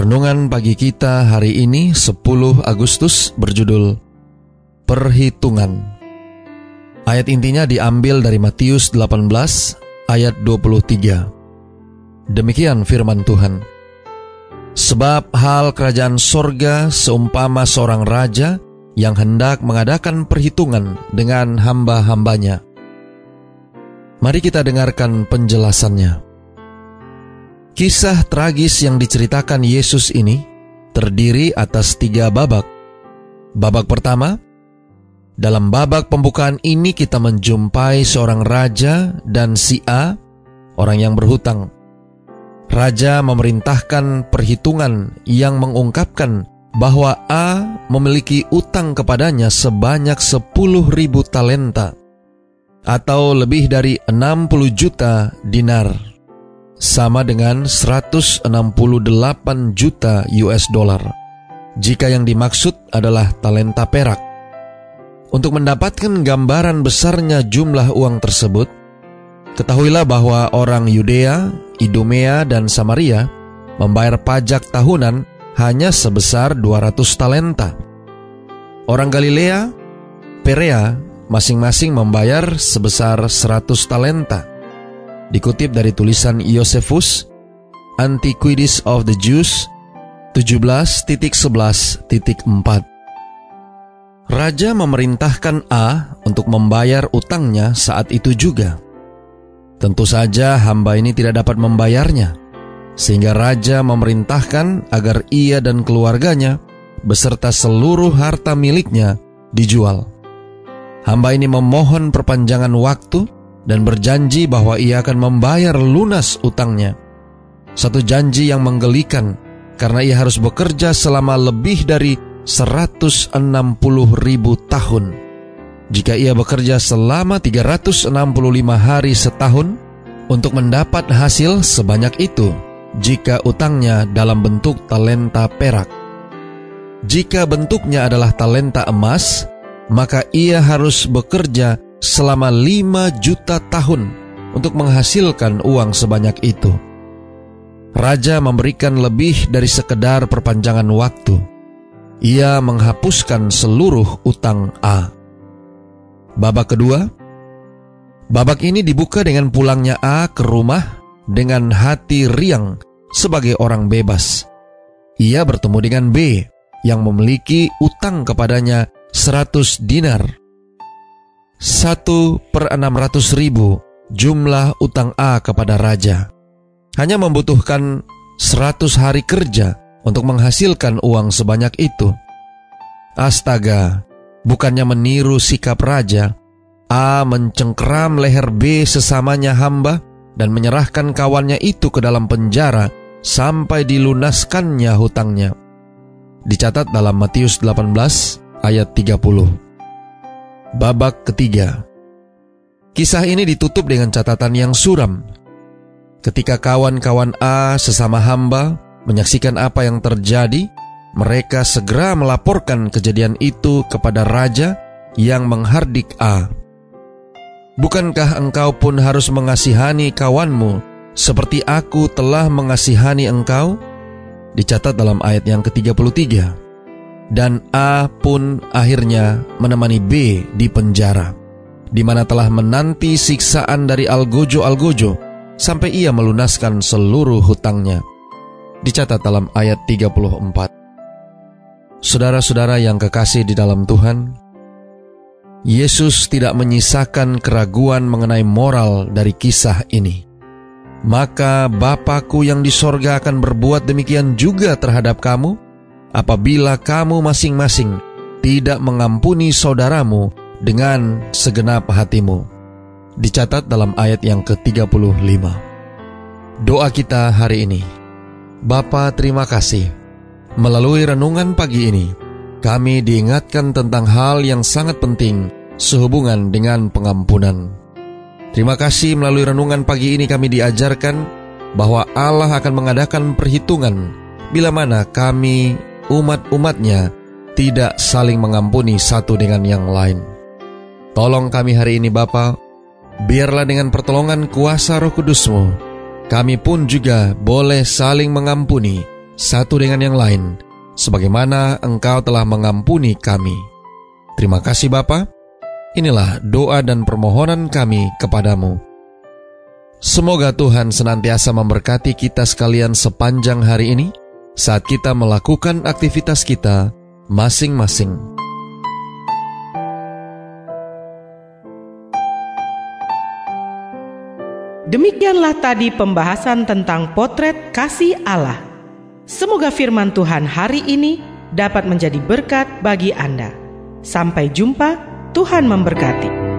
Renungan pagi kita hari ini 10 Agustus berjudul Perhitungan. Ayat intinya diambil dari Matius 18 ayat 23. Demikian firman Tuhan. Sebab hal kerajaan sorga seumpama seorang raja yang hendak mengadakan perhitungan dengan hamba-hambanya. Mari kita dengarkan penjelasannya. Kisah tragis yang diceritakan Yesus ini terdiri atas tiga babak. Babak pertama, dalam babak pembukaan ini kita menjumpai seorang raja dan si A, orang yang berhutang. Raja memerintahkan perhitungan yang mengungkapkan bahwa A memiliki utang kepadanya sebanyak 10 ribu talenta atau lebih dari 60 juta dinar sama dengan 168 juta US dollar. Jika yang dimaksud adalah talenta perak. Untuk mendapatkan gambaran besarnya jumlah uang tersebut, ketahuilah bahwa orang Yudea, Idumea, dan Samaria membayar pajak tahunan hanya sebesar 200 talenta. Orang Galilea, Perea masing-masing membayar sebesar 100 talenta. Dikutip dari tulisan Josephus, Antiquities of the Jews 17.11.4 Raja memerintahkan A untuk membayar utangnya saat itu juga. Tentu saja hamba ini tidak dapat membayarnya, sehingga raja memerintahkan agar ia dan keluarganya beserta seluruh harta miliknya dijual. Hamba ini memohon perpanjangan waktu dan berjanji bahwa ia akan membayar lunas utangnya. Satu janji yang menggelikan karena ia harus bekerja selama lebih dari 160 ribu tahun. Jika ia bekerja selama 365 hari setahun untuk mendapat hasil sebanyak itu, jika utangnya dalam bentuk talenta perak. Jika bentuknya adalah talenta emas, maka ia harus bekerja selama lima juta tahun untuk menghasilkan uang sebanyak itu. Raja memberikan lebih dari sekedar perpanjangan waktu. Ia menghapuskan seluruh utang A. Babak kedua, babak ini dibuka dengan pulangnya A ke rumah dengan hati riang sebagai orang bebas. Ia bertemu dengan B yang memiliki utang kepadanya 100 dinar 1 per 600 ribu jumlah utang A kepada raja. Hanya membutuhkan 100 hari kerja untuk menghasilkan uang sebanyak itu. Astaga, bukannya meniru sikap raja, A mencengkeram leher B sesamanya hamba dan menyerahkan kawannya itu ke dalam penjara sampai dilunaskannya hutangnya. Dicatat dalam Matius 18 ayat 30. Babak ketiga Kisah ini ditutup dengan catatan yang suram. Ketika kawan-kawan A sesama hamba menyaksikan apa yang terjadi, mereka segera melaporkan kejadian itu kepada raja yang menghardik A. Bukankah engkau pun harus mengasihani kawanmu seperti aku telah mengasihani engkau? Dicatat dalam ayat yang ke-33 dan A pun akhirnya menemani B di penjara, di mana telah menanti siksaan dari Algojo-Algojo sampai ia melunaskan seluruh hutangnya. Dicatat dalam ayat 34. Saudara-saudara yang kekasih di dalam Tuhan, Yesus tidak menyisakan keraguan mengenai moral dari kisah ini. Maka Bapakku yang di sorga akan berbuat demikian juga terhadap kamu, apabila kamu masing-masing tidak mengampuni saudaramu dengan segenap hatimu. Dicatat dalam ayat yang ke-35. Doa kita hari ini. Bapa terima kasih. Melalui renungan pagi ini, kami diingatkan tentang hal yang sangat penting sehubungan dengan pengampunan. Terima kasih melalui renungan pagi ini kami diajarkan bahwa Allah akan mengadakan perhitungan bila mana kami umat-umatnya tidak saling mengampuni satu dengan yang lain. Tolong kami hari ini Bapa, biarlah dengan pertolongan kuasa roh kudusmu, kami pun juga boleh saling mengampuni satu dengan yang lain, sebagaimana Engkau telah mengampuni kami. Terima kasih Bapa. Inilah doa dan permohonan kami kepadamu. Semoga Tuhan senantiasa memberkati kita sekalian sepanjang hari ini saat kita melakukan aktivitas kita masing-masing. Demikianlah tadi pembahasan tentang potret kasih Allah. Semoga firman Tuhan hari ini dapat menjadi berkat bagi Anda. Sampai jumpa, Tuhan memberkati.